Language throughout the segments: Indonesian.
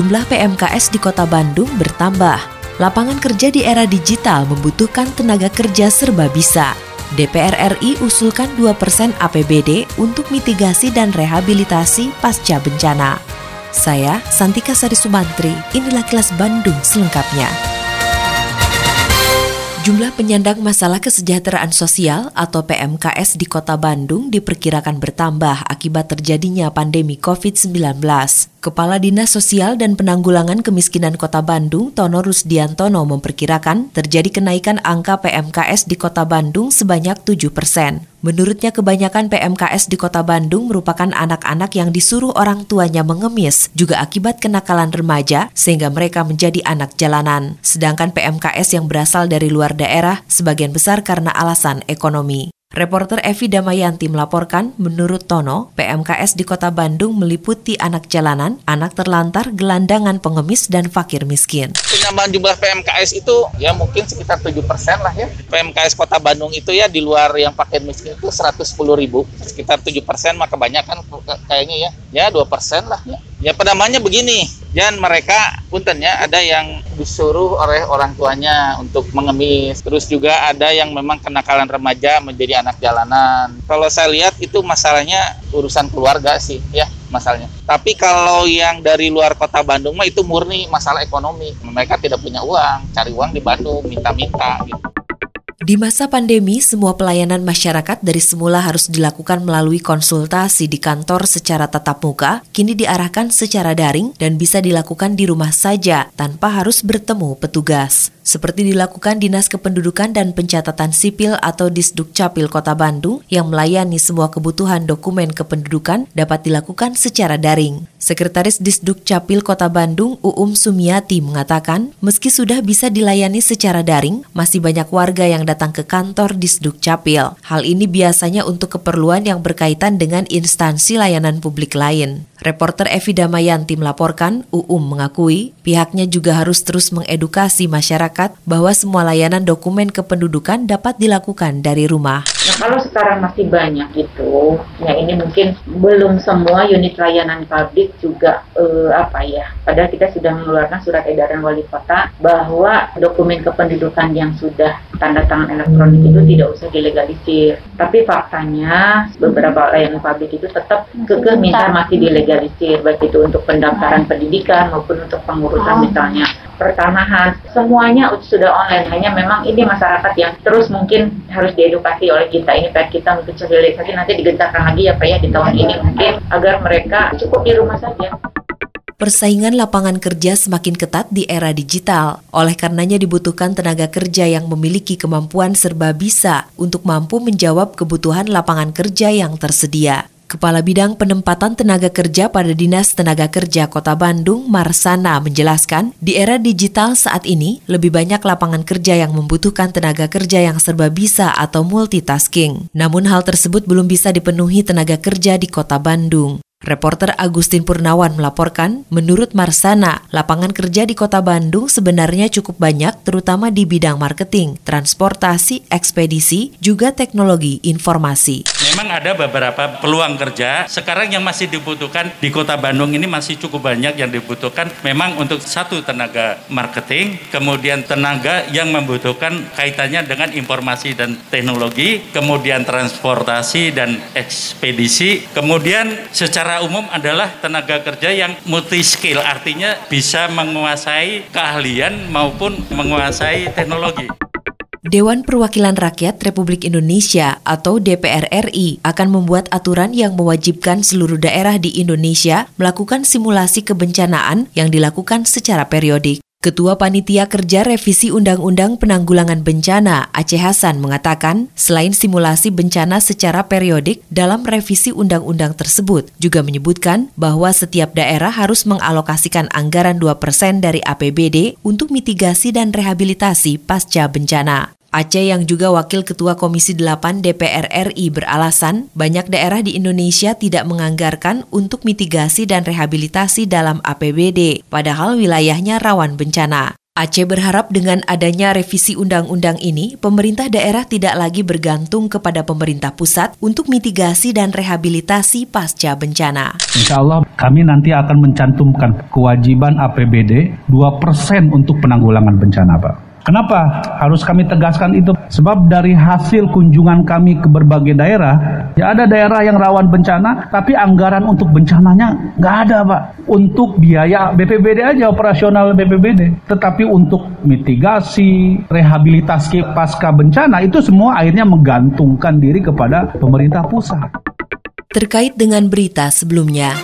Jumlah PMKS di Kota Bandung bertambah. Lapangan kerja di era digital membutuhkan tenaga kerja serba bisa. DPR RI usulkan 2% APBD untuk mitigasi dan rehabilitasi pasca bencana. Saya Santika Sari Sumantri, inilah kelas Bandung selengkapnya. Jumlah penyandang masalah kesejahteraan sosial atau PMKS di Kota Bandung diperkirakan bertambah akibat terjadinya pandemi COVID-19. Kepala Dinas Sosial dan Penanggulangan Kemiskinan Kota Bandung, Tono Rusdiantono memperkirakan terjadi kenaikan angka PMKS di Kota Bandung sebanyak 7 persen. Menurutnya kebanyakan PMKS di Kota Bandung merupakan anak-anak yang disuruh orang tuanya mengemis, juga akibat kenakalan remaja sehingga mereka menjadi anak jalanan. Sedangkan PMKS yang berasal dari luar daerah sebagian besar karena alasan ekonomi. Reporter Evi Damayanti melaporkan, menurut Tono, PMKS di Kota Bandung meliputi anak jalanan, anak terlantar, gelandangan pengemis, dan fakir miskin. penambahan jumlah PMKS itu ya mungkin sekitar 7% lah ya. PMKS Kota Bandung itu ya di luar yang pakai miskin itu 110 ribu. Sekitar 7% maka banyak kan kayaknya ya. Ya 2% lah ya. Ya penambahannya begini, dan mereka puntennya ada yang disuruh oleh orang tuanya untuk mengemis. Terus juga ada yang memang kenakalan remaja menjadi anak jalanan. Kalau saya lihat itu masalahnya urusan keluarga sih ya masalahnya. Tapi kalau yang dari luar kota Bandung mah itu murni masalah ekonomi. Mereka tidak punya uang, cari uang di Bandung, minta-minta gitu. Di masa pandemi, semua pelayanan masyarakat dari semula harus dilakukan melalui konsultasi di kantor secara tatap muka, kini diarahkan secara daring dan bisa dilakukan di rumah saja tanpa harus bertemu petugas. Seperti dilakukan Dinas Kependudukan dan Pencatatan Sipil atau Disduk Capil Kota Bandung yang melayani semua kebutuhan dokumen kependudukan dapat dilakukan secara daring. Sekretaris Disduk Capil Kota Bandung, Uum Sumiati mengatakan, meski sudah bisa dilayani secara daring, masih banyak warga yang datang ke kantor Disduk Capil. Hal ini biasanya untuk keperluan yang berkaitan dengan instansi layanan publik lain. Reporter Evi Damayanti melaporkan, UUM mengakui pihaknya juga harus terus mengedukasi masyarakat bahwa semua layanan dokumen kependudukan dapat dilakukan dari rumah. Nah, kalau sekarang masih banyak itu, ya ini mungkin belum semua unit layanan publik juga eh, apa ya. Padahal kita sudah mengeluarkan surat edaran wali kota bahwa dokumen kependudukan yang sudah tanda tangan elektronik itu tidak usah dilegalisir. Tapi faktanya beberapa layanan publik itu tetap kekeh minta masih dilegalisir, baik itu untuk pendaftaran pendidikan maupun untuk pengurusan misalnya pertanahan. Semuanya sudah online. Hanya memang ini masyarakat yang terus mungkin harus diedukasi oleh kita. Ini PR kita untuk sosialisasi nanti digencarkan lagi ya Pak ya di tahun ini mungkin agar mereka cukup di rumah saja. Persaingan lapangan kerja semakin ketat di era digital. Oleh karenanya dibutuhkan tenaga kerja yang memiliki kemampuan serba bisa untuk mampu menjawab kebutuhan lapangan kerja yang tersedia. Kepala Bidang Penempatan Tenaga Kerja pada Dinas Tenaga Kerja Kota Bandung, Marsana, menjelaskan, di era digital saat ini, lebih banyak lapangan kerja yang membutuhkan tenaga kerja yang serba bisa atau multitasking. Namun hal tersebut belum bisa dipenuhi tenaga kerja di Kota Bandung. Reporter Agustin Purnawan melaporkan, menurut Marsana, lapangan kerja di kota Bandung sebenarnya cukup banyak terutama di bidang marketing, transportasi, ekspedisi, juga teknologi informasi. Memang ada beberapa peluang kerja, sekarang yang masih dibutuhkan di kota Bandung ini masih cukup banyak yang dibutuhkan memang untuk satu tenaga marketing, kemudian tenaga yang membutuhkan kaitannya dengan informasi dan teknologi, kemudian transportasi dan ekspedisi, kemudian secara secara umum adalah tenaga kerja yang multi skill, artinya bisa menguasai keahlian maupun menguasai teknologi. Dewan Perwakilan Rakyat Republik Indonesia atau DPR RI akan membuat aturan yang mewajibkan seluruh daerah di Indonesia melakukan simulasi kebencanaan yang dilakukan secara periodik. Ketua Panitia Kerja Revisi Undang-Undang Penanggulangan Bencana Aceh Hasan mengatakan, selain simulasi bencana secara periodik dalam revisi undang-undang tersebut, juga menyebutkan bahwa setiap daerah harus mengalokasikan anggaran 2% dari APBD untuk mitigasi dan rehabilitasi pasca bencana. Aceh yang juga Wakil Ketua Komisi 8 DPR RI beralasan banyak daerah di Indonesia tidak menganggarkan untuk mitigasi dan rehabilitasi dalam APBD, padahal wilayahnya rawan bencana. Aceh berharap dengan adanya revisi undang-undang ini, pemerintah daerah tidak lagi bergantung kepada pemerintah pusat untuk mitigasi dan rehabilitasi pasca bencana. Insya Allah kami nanti akan mencantumkan kewajiban APBD 2% untuk penanggulangan bencana Pak. Kenapa harus kami tegaskan itu? Sebab dari hasil kunjungan kami ke berbagai daerah, ya ada daerah yang rawan bencana, tapi anggaran untuk bencananya nggak ada, Pak. Untuk biaya BPBD aja, operasional BPBD. Tetapi untuk mitigasi, rehabilitasi pasca bencana, itu semua akhirnya menggantungkan diri kepada pemerintah pusat. Terkait dengan berita sebelumnya,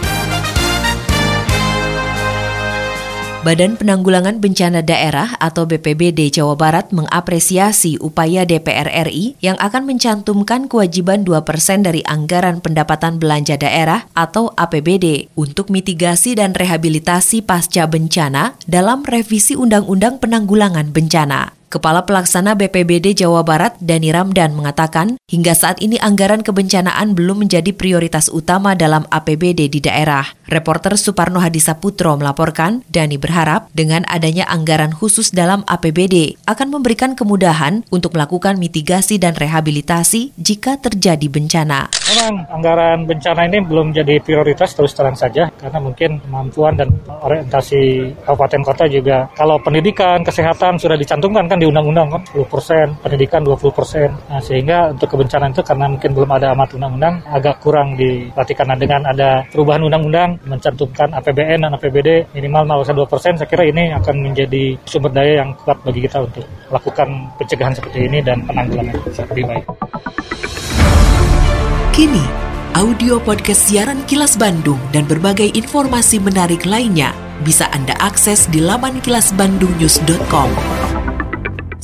Badan Penanggulangan Bencana Daerah atau BPBD Jawa Barat mengapresiasi upaya DPR RI yang akan mencantumkan kewajiban 2% dari anggaran pendapatan belanja daerah atau APBD untuk mitigasi dan rehabilitasi pasca bencana dalam revisi Undang-Undang Penanggulangan Bencana. Kepala Pelaksana BPBD Jawa Barat, Dani Ramdan, mengatakan hingga saat ini anggaran kebencanaan belum menjadi prioritas utama dalam APBD di daerah. Reporter Suparno Hadisa Putro melaporkan, Dani berharap dengan adanya anggaran khusus dalam APBD akan memberikan kemudahan untuk melakukan mitigasi dan rehabilitasi jika terjadi bencana. Memang anggaran bencana ini belum jadi prioritas terus terang saja karena mungkin kemampuan dan orientasi kabupaten kota juga kalau pendidikan, kesehatan sudah dicantumkan kan kan di undang-undang kan 10%, pendidikan 20%. Nah, sehingga untuk kebencanaan itu karena mungkin belum ada amat undang-undang agak kurang diperhatikan. Nah, dengan ada perubahan undang-undang mencantumkan APBN dan APBD minimal 0,2%, saya kira ini akan menjadi sumber daya yang kuat bagi kita untuk melakukan pencegahan seperti ini dan penanggulangan lebih baik. Kini, audio podcast siaran Kilas Bandung dan berbagai informasi menarik lainnya bisa Anda akses di laman kilasbandungnews.com.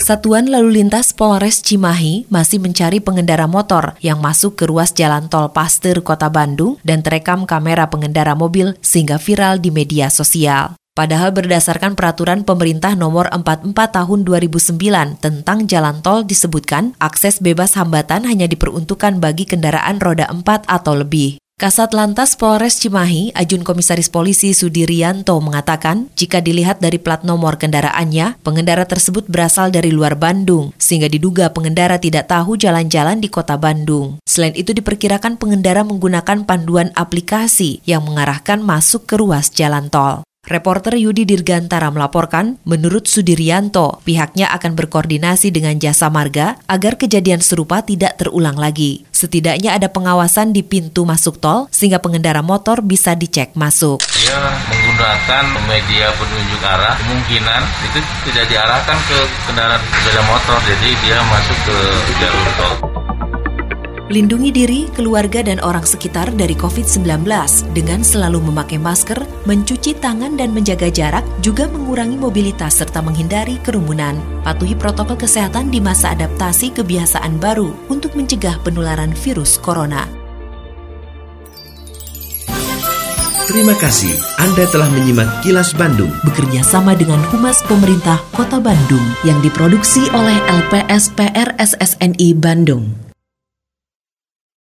Satuan Lalu Lintas Polres Cimahi masih mencari pengendara motor yang masuk ke ruas jalan tol Pasteur Kota Bandung dan terekam kamera pengendara mobil sehingga viral di media sosial. Padahal berdasarkan peraturan pemerintah nomor 44 tahun 2009 tentang jalan tol disebutkan akses bebas hambatan hanya diperuntukkan bagi kendaraan roda 4 atau lebih. Kasat Lantas Polres Cimahi, Ajun Komisaris Polisi Sudirianto mengatakan, jika dilihat dari plat nomor kendaraannya, pengendara tersebut berasal dari luar Bandung, sehingga diduga pengendara tidak tahu jalan-jalan di kota Bandung. Selain itu diperkirakan pengendara menggunakan panduan aplikasi yang mengarahkan masuk ke ruas jalan tol. Reporter Yudi Dirgantara melaporkan, menurut Sudiryanto, pihaknya akan berkoordinasi dengan jasa marga agar kejadian serupa tidak terulang lagi. Setidaknya ada pengawasan di pintu masuk tol sehingga pengendara motor bisa dicek masuk. Dia menggunakan media penunjuk arah, kemungkinan itu tidak diarahkan ke kendaraan sepeda motor, jadi dia masuk ke jalur tol. Lindungi diri, keluarga, dan orang sekitar dari COVID-19 dengan selalu memakai masker, mencuci tangan dan menjaga jarak, juga mengurangi mobilitas serta menghindari kerumunan. Patuhi protokol kesehatan di masa adaptasi kebiasaan baru untuk mencegah penularan virus corona. Terima kasih Anda telah menyimak Kilas Bandung bekerja sama dengan Humas Pemerintah Kota Bandung yang diproduksi oleh LPSPR SSNI Bandung.